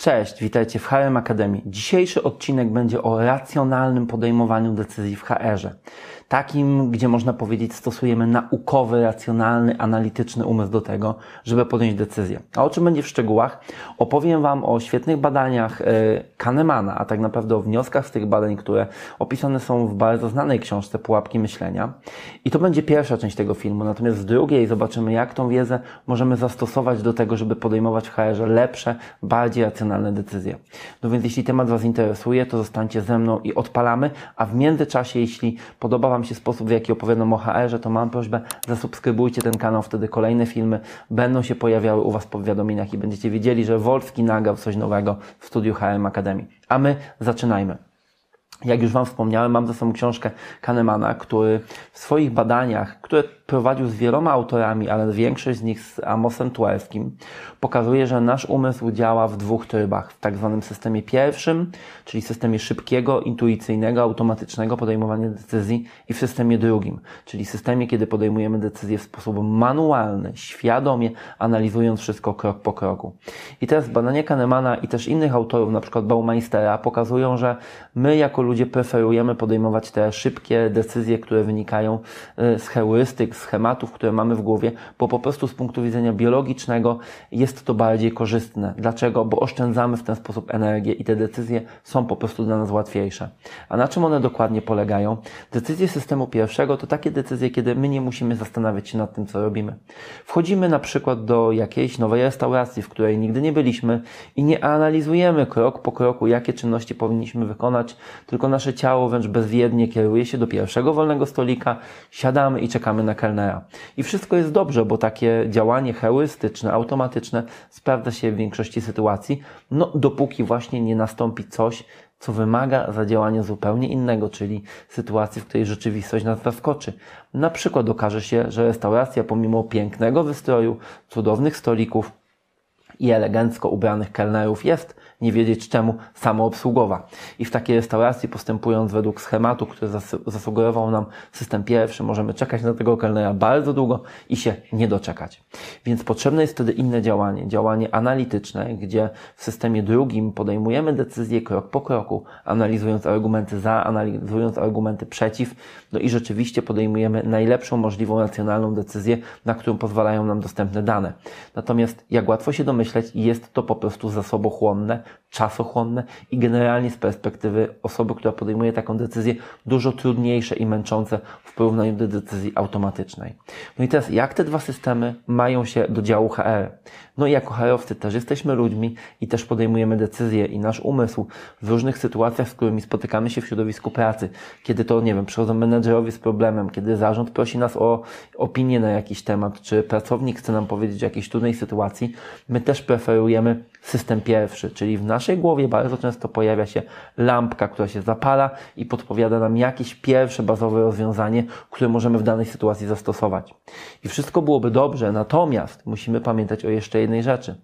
Cześć, witajcie w HRM Akademii. Dzisiejszy odcinek będzie o racjonalnym podejmowaniu decyzji w HR-ze. Takim, gdzie można powiedzieć, stosujemy naukowy, racjonalny, analityczny umysł do tego, żeby podjąć decyzję. A o czym będzie w szczegółach? Opowiem Wam o świetnych badaniach e, Kahnemana, a tak naprawdę o wnioskach z tych badań, które opisane są w bardzo znanej książce Pułapki Myślenia. I to będzie pierwsza część tego filmu. Natomiast w drugiej zobaczymy, jak tą wiedzę możemy zastosować do tego, żeby podejmować w HR-ze lepsze, bardziej racjonalne decyzje. No więc jeśli temat Was interesuje, to zostańcie ze mną i odpalamy, a w międzyczasie, jeśli podoba Wam się sposób, w jaki opowiadam o HR-ze, to mam prośbę, zasubskrybujcie ten kanał, wtedy kolejne filmy będą się pojawiały u Was w powiadomieniach i będziecie wiedzieli, że Wolski nagrał coś nowego w studiu HRM Akademii. A my zaczynajmy. Jak już Wam wspomniałem, mam ze sobą książkę Kahnemana, który w swoich badaniach, które prowadził z wieloma autorami, ale większość z nich z Amosem Tuelskim, pokazuje, że nasz umysł działa w dwóch trybach. W tak zwanym systemie pierwszym, czyli systemie szybkiego, intuicyjnego, automatycznego podejmowania decyzji i w systemie drugim, czyli systemie, kiedy podejmujemy decyzje w sposób manualny, świadomie, analizując wszystko krok po kroku. I teraz badania Kahnemana i też innych autorów, na przykład Baumeistera, pokazują, że my jako ludzie preferujemy podejmować te szybkie decyzje, które wynikają y, z heurystyk, schematów, które mamy w głowie, bo po prostu z punktu widzenia biologicznego jest to bardziej korzystne. Dlaczego? Bo oszczędzamy w ten sposób energię i te decyzje są po prostu dla nas łatwiejsze. A na czym one dokładnie polegają? Decyzje systemu pierwszego to takie decyzje, kiedy my nie musimy zastanawiać się nad tym, co robimy. Wchodzimy na przykład do jakiejś nowej restauracji, w której nigdy nie byliśmy i nie analizujemy krok po kroku, jakie czynności powinniśmy wykonać, tylko nasze ciało wręcz bezwiednie kieruje się do pierwszego wolnego stolika, siadamy i czekamy na kelnera. I wszystko jest dobrze, bo takie działanie heurystyczne, automatyczne sprawdza się w większości sytuacji, no dopóki właśnie nie nastąpi coś, co wymaga zadziałania zupełnie innego, czyli sytuacji, w której rzeczywistość nas zaskoczy. Na przykład okaże się, że restauracja pomimo pięknego wystroju, cudownych stolików i elegancko ubranych kelnerów jest nie wiedzieć czemu samoobsługowa. I w takiej restauracji postępując według schematu, który zasugerował nam system pierwszy, możemy czekać na tego kelnera bardzo długo i się nie doczekać. Więc potrzebne jest wtedy inne działanie, działanie analityczne, gdzie w systemie drugim podejmujemy decyzje krok po kroku, analizując argumenty za, analizując argumenty przeciw, no i rzeczywiście podejmujemy najlepszą możliwą racjonalną decyzję, na którą pozwalają nam dostępne dane. Natomiast, jak łatwo się domyśleć, jest to po prostu zasobochłonne, czasochłonne i generalnie z perspektywy osoby, która podejmuje taką decyzję, dużo trudniejsze i męczące w porównaniu do decyzji automatycznej. No i teraz, jak te dwa systemy mają się do działu HR? No i jako HR-owcy też jesteśmy ludźmi i też podejmujemy decyzje i nasz umysł w różnych sytuacjach, z którymi spotykamy się w środowisku pracy, kiedy to, nie wiem, przychodzą menedżerowie z problemem, kiedy zarząd prosi nas o opinię na jakiś temat, czy pracownik chce nam powiedzieć o jakiejś trudnej sytuacji, my też preferujemy system pierwszy, czyli w naszej głowie bardzo często pojawia się lampka, która się zapala i podpowiada nam jakieś pierwsze bazowe rozwiązanie, które możemy w danej sytuacji zastosować. I wszystko byłoby dobrze, natomiast musimy pamiętać o jeszcze jednej rzeczy.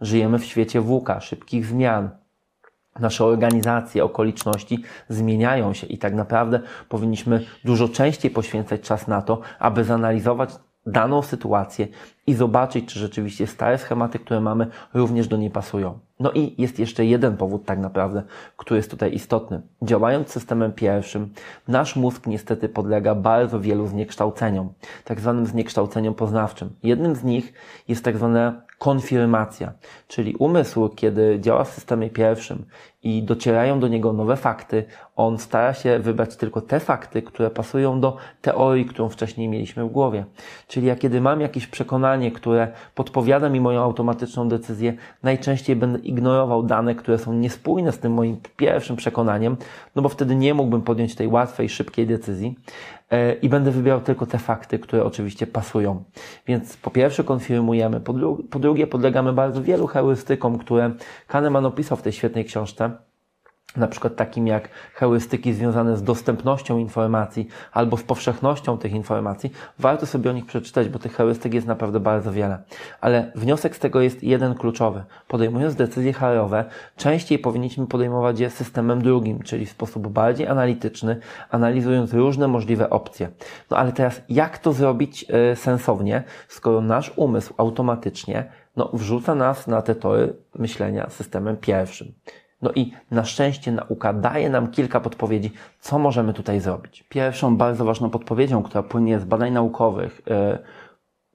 Żyjemy w świecie WUKA, szybkich zmian, nasze organizacje, okoliczności zmieniają się i tak naprawdę powinniśmy dużo częściej poświęcać czas na to, aby zanalizować daną sytuację i zobaczyć, czy rzeczywiście stare schematy, które mamy, również do niej pasują. No i jest jeszcze jeden powód tak naprawdę, który jest tutaj istotny. Działając systemem pierwszym, nasz mózg niestety podlega bardzo wielu zniekształceniom, tak zwanym zniekształceniom poznawczym. Jednym z nich jest tak zwana konfirmacja, czyli umysł, kiedy działa w systemie pierwszym i docierają do niego nowe fakty, on stara się wybrać tylko te fakty, które pasują do teorii, którą wcześniej mieliśmy w głowie. Czyli ja kiedy mam jakieś przekonanie, które podpowiada mi moją automatyczną decyzję, najczęściej będę ignorował dane, które są niespójne z tym moim pierwszym przekonaniem, no bo wtedy nie mógłbym podjąć tej łatwej, szybkiej decyzji e, i będę wybierał tylko te fakty, które oczywiście pasują. Więc po pierwsze konfirmujemy, po drugie podlegamy bardzo wielu heurystykom, które Kahneman opisał w tej świetnej książce na przykład takim jak heurystyki związane z dostępnością informacji albo z powszechnością tych informacji, warto sobie o nich przeczytać, bo tych heurystyk jest naprawdę bardzo wiele. Ale wniosek z tego jest jeden kluczowy. Podejmując decyzje HR-owe, częściej powinniśmy podejmować je systemem drugim, czyli w sposób bardziej analityczny, analizując różne możliwe opcje. No ale teraz jak to zrobić yy, sensownie, skoro nasz umysł automatycznie no, wrzuca nas na te tory myślenia systemem pierwszym. No i na szczęście nauka daje nam kilka podpowiedzi, co możemy tutaj zrobić. Pierwszą bardzo ważną podpowiedzią, która płynie z badań naukowych, yy,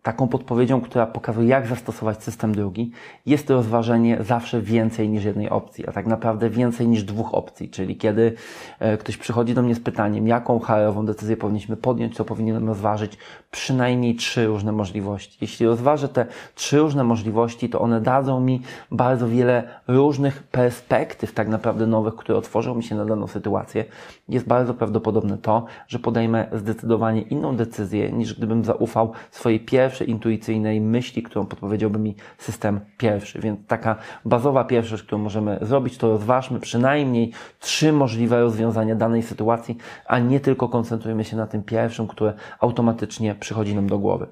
taką podpowiedzią, która pokazuje, jak zastosować system drugi, jest rozważenie zawsze więcej niż jednej opcji, a tak naprawdę więcej niż dwóch opcji. Czyli kiedy e, ktoś przychodzi do mnie z pytaniem, jaką HR-ową decyzję powinniśmy podjąć, to powinienem rozważyć przynajmniej trzy różne możliwości. Jeśli rozważę te trzy różne możliwości, to one dadzą mi bardzo wiele różnych perspektyw, tak naprawdę nowych, które otworzą mi się na daną sytuację. Jest bardzo prawdopodobne to, że podejmę zdecydowanie inną decyzję, niż gdybym zaufał swojej pierwszej pierwszej intuicyjnej myśli, którą podpowiedziałby mi system pierwszy. Więc taka bazowa pierwsza rzecz, którą możemy zrobić, to rozważmy przynajmniej trzy możliwe rozwiązania danej sytuacji, a nie tylko koncentrujmy się na tym pierwszym, które automatycznie przychodzi nam do głowy.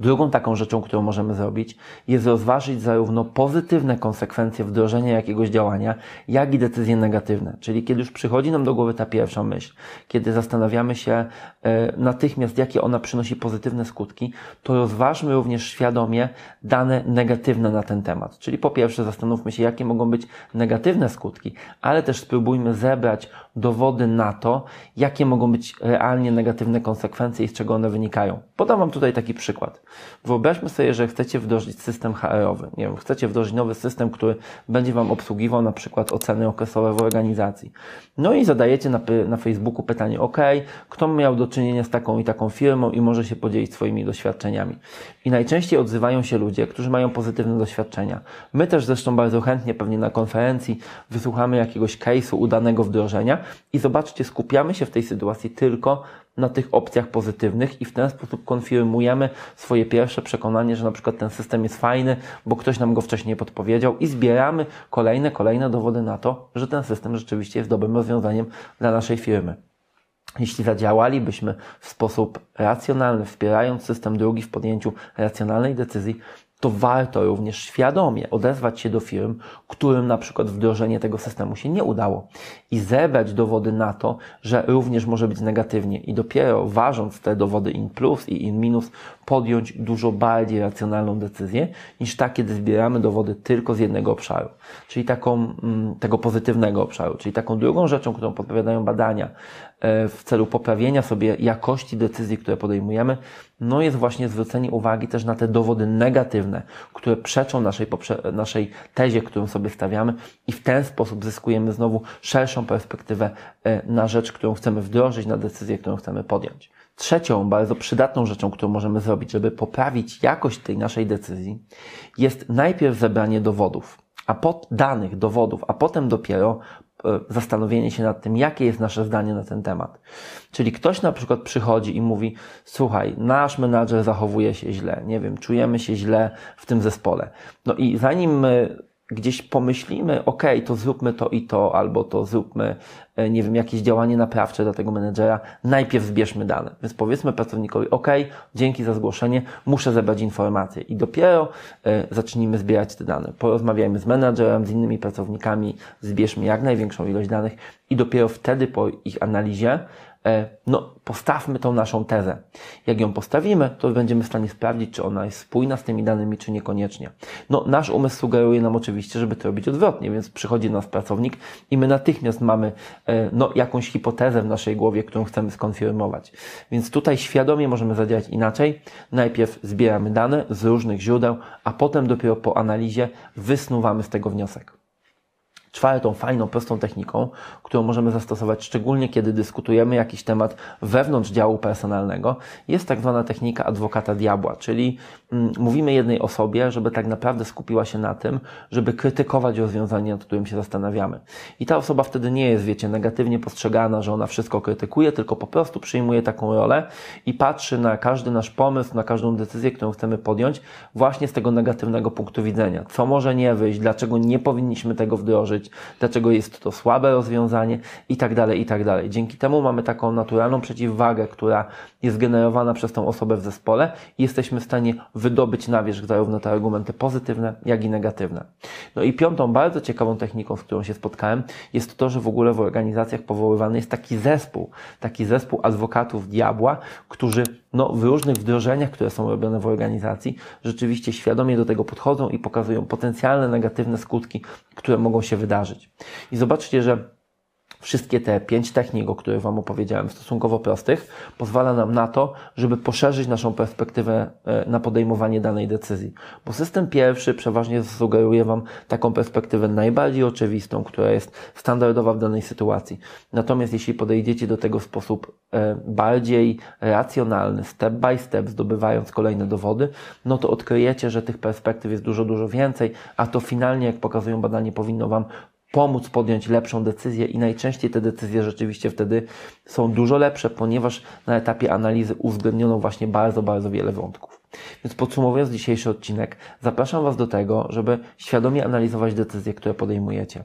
Drugą taką rzeczą, którą możemy zrobić, jest rozważyć zarówno pozytywne konsekwencje wdrożenia jakiegoś działania, jak i decyzje negatywne. Czyli kiedy już przychodzi nam do głowy ta pierwsza myśl, kiedy zastanawiamy się e, natychmiast, jakie ona przynosi pozytywne skutki, to rozważmy również świadomie dane negatywne na ten temat. Czyli po pierwsze zastanówmy się, jakie mogą być negatywne skutki, ale też spróbujmy zebrać dowody na to, jakie mogą być realnie negatywne konsekwencje i z czego one wynikają. Podam Wam tutaj taki przykład. Wyobraźmy sobie, że chcecie wdrożyć system HR-owy. Nie wiem, chcecie wdrożyć nowy system, który będzie Wam obsługiwał na przykład oceny okresowe w organizacji. No i zadajecie na, na Facebooku pytanie, OK, kto miał do czynienia z taką i taką firmą i może się podzielić swoimi doświadczeniami. I najczęściej odzywają się ludzie, którzy mają pozytywne doświadczenia. My też zresztą bardzo chętnie pewnie na konferencji wysłuchamy jakiegoś case'u udanego wdrożenia i zobaczcie, skupiamy się w tej sytuacji tylko na tych opcjach pozytywnych i w ten sposób konfirmujemy swoje pierwsze przekonanie, że na przykład ten system jest fajny, bo ktoś nam go wcześniej podpowiedział i zbieramy kolejne, kolejne dowody na to, że ten system rzeczywiście jest dobrym rozwiązaniem dla naszej firmy. Jeśli zadziałalibyśmy w sposób racjonalny, wspierając system drugi w podjęciu racjonalnej decyzji, to warto również świadomie odezwać się do firm, którym na przykład wdrożenie tego systemu się nie udało i zebrać dowody na to, że również może być negatywnie i dopiero ważąc te dowody in plus i in minus podjąć dużo bardziej racjonalną decyzję niż tak, kiedy zbieramy dowody tylko z jednego obszaru, czyli taką, mm, tego pozytywnego obszaru, czyli taką drugą rzeczą, którą podpowiadają badania e, w celu poprawienia sobie jakości decyzji, które podejmujemy, no jest właśnie zwrócenie uwagi też na te dowody negatywne, które przeczą naszej, naszej tezie, którą sobie stawiamy i w ten sposób zyskujemy znowu szerszą perspektywę e, na rzecz, którą chcemy wdrożyć, na decyzję, którą chcemy podjąć. Trzecią, bardzo przydatną rzeczą, którą możemy zrobić, żeby poprawić jakość tej naszej decyzji, jest najpierw zebranie dowodów, a pod danych, dowodów, a potem dopiero zastanowienie się nad tym, jakie jest nasze zdanie na ten temat. Czyli ktoś na przykład przychodzi i mówi: Słuchaj, nasz menadżer zachowuje się źle, nie wiem, czujemy się źle w tym zespole. No i zanim my gdzieś pomyślimy, ok, to zróbmy to i to, albo to zróbmy, e, nie wiem, jakieś działanie naprawcze dla tego menedżera, najpierw zbierzmy dane. Więc powiedzmy pracownikowi, ok, dzięki za zgłoszenie, muszę zebrać informacje i dopiero y, zacznijmy zbierać te dane. Porozmawiajmy z menedżerem, z innymi pracownikami, zbierzmy jak największą ilość danych i dopiero wtedy po ich analizie no, postawmy tą naszą tezę. Jak ją postawimy, to będziemy w stanie sprawdzić, czy ona jest spójna z tymi danymi, czy niekoniecznie. No, nasz umysł sugeruje nam oczywiście, żeby to robić odwrotnie, więc przychodzi do nas pracownik i my natychmiast mamy e, no, jakąś hipotezę w naszej głowie, którą chcemy skonfirmować. Więc tutaj świadomie możemy zadziałać inaczej. Najpierw zbieramy dane z różnych źródeł, a potem dopiero po analizie wysnuwamy z tego wniosek. Czwartą, fajną, prostą techniką, którą możemy zastosować szczególnie, kiedy dyskutujemy jakiś temat wewnątrz działu personalnego, jest tak zwana technika adwokata diabła, czyli mm, mówimy jednej osobie, żeby tak naprawdę skupiła się na tym, żeby krytykować rozwiązanie, nad którym się zastanawiamy. I ta osoba wtedy nie jest, wiecie, negatywnie postrzegana, że ona wszystko krytykuje, tylko po prostu przyjmuje taką rolę i patrzy na każdy nasz pomysł, na każdą decyzję, którą chcemy podjąć, właśnie z tego negatywnego punktu widzenia. Co może nie wyjść, dlaczego nie powinniśmy tego wdrożyć, dlaczego jest to słabe rozwiązanie i tak dalej, i tak dalej. Dzięki temu mamy taką naturalną przeciwwagę, która jest generowana przez tą osobę w zespole i jesteśmy w stanie wydobyć na wierzch zarówno te argumenty pozytywne, jak i negatywne. No i piątą bardzo ciekawą techniką, z którą się spotkałem, jest to, że w ogóle w organizacjach powoływany jest taki zespół, taki zespół adwokatów diabła, którzy no, w różnych wdrożeniach, które są robione w organizacji, rzeczywiście świadomie do tego podchodzą i pokazują potencjalne negatywne skutki, które mogą się wydarzyć. I zobaczcie, że Wszystkie te pięć technik, o których Wam opowiedziałem, stosunkowo prostych, pozwala nam na to, żeby poszerzyć naszą perspektywę e, na podejmowanie danej decyzji. Bo system pierwszy przeważnie sugeruje Wam taką perspektywę najbardziej oczywistą, która jest standardowa w danej sytuacji. Natomiast jeśli podejdziecie do tego w sposób e, bardziej racjonalny, step by step, zdobywając kolejne dowody, no to odkryjecie, że tych perspektyw jest dużo, dużo więcej, a to finalnie, jak pokazują badania, powinno Wam pomóc podjąć lepszą decyzję i najczęściej te decyzje rzeczywiście wtedy są dużo lepsze, ponieważ na etapie analizy uwzględniono właśnie bardzo, bardzo wiele wątków. Więc podsumowując dzisiejszy odcinek, zapraszam Was do tego, żeby świadomie analizować decyzje, które podejmujecie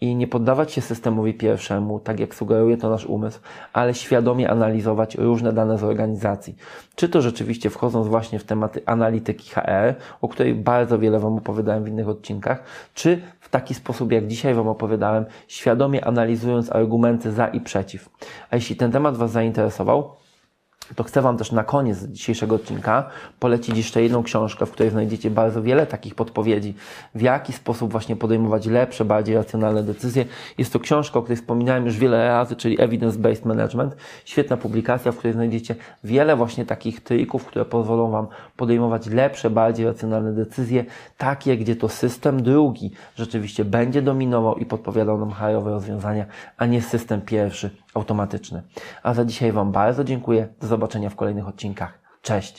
i nie poddawać się systemowi pierwszemu, tak jak sugeruje to nasz umysł, ale świadomie analizować różne dane z organizacji. Czy to rzeczywiście wchodząc właśnie w tematy analityki HR, o której bardzo wiele Wam opowiadałem w innych odcinkach, czy w taki sposób, jak dzisiaj Wam opowiadałem, świadomie analizując argumenty za i przeciw. A jeśli ten temat Was zainteresował, to chcę Wam też na koniec dzisiejszego odcinka polecić jeszcze jedną książkę, w której znajdziecie bardzo wiele takich podpowiedzi, w jaki sposób właśnie podejmować lepsze, bardziej racjonalne decyzje. Jest to książka, o której wspominałem już wiele razy, czyli Evidence-Based Management. Świetna publikacja, w której znajdziecie wiele właśnie takich trików, które pozwolą Wam podejmować lepsze, bardziej racjonalne decyzje, takie, gdzie to system drugi rzeczywiście będzie dominował i podpowiadał nam hajowe rozwiązania, a nie system pierwszy, automatyczny. A za dzisiaj Wam bardzo dziękuję. Do zobaczenia w kolejnych odcinkach. Cześć!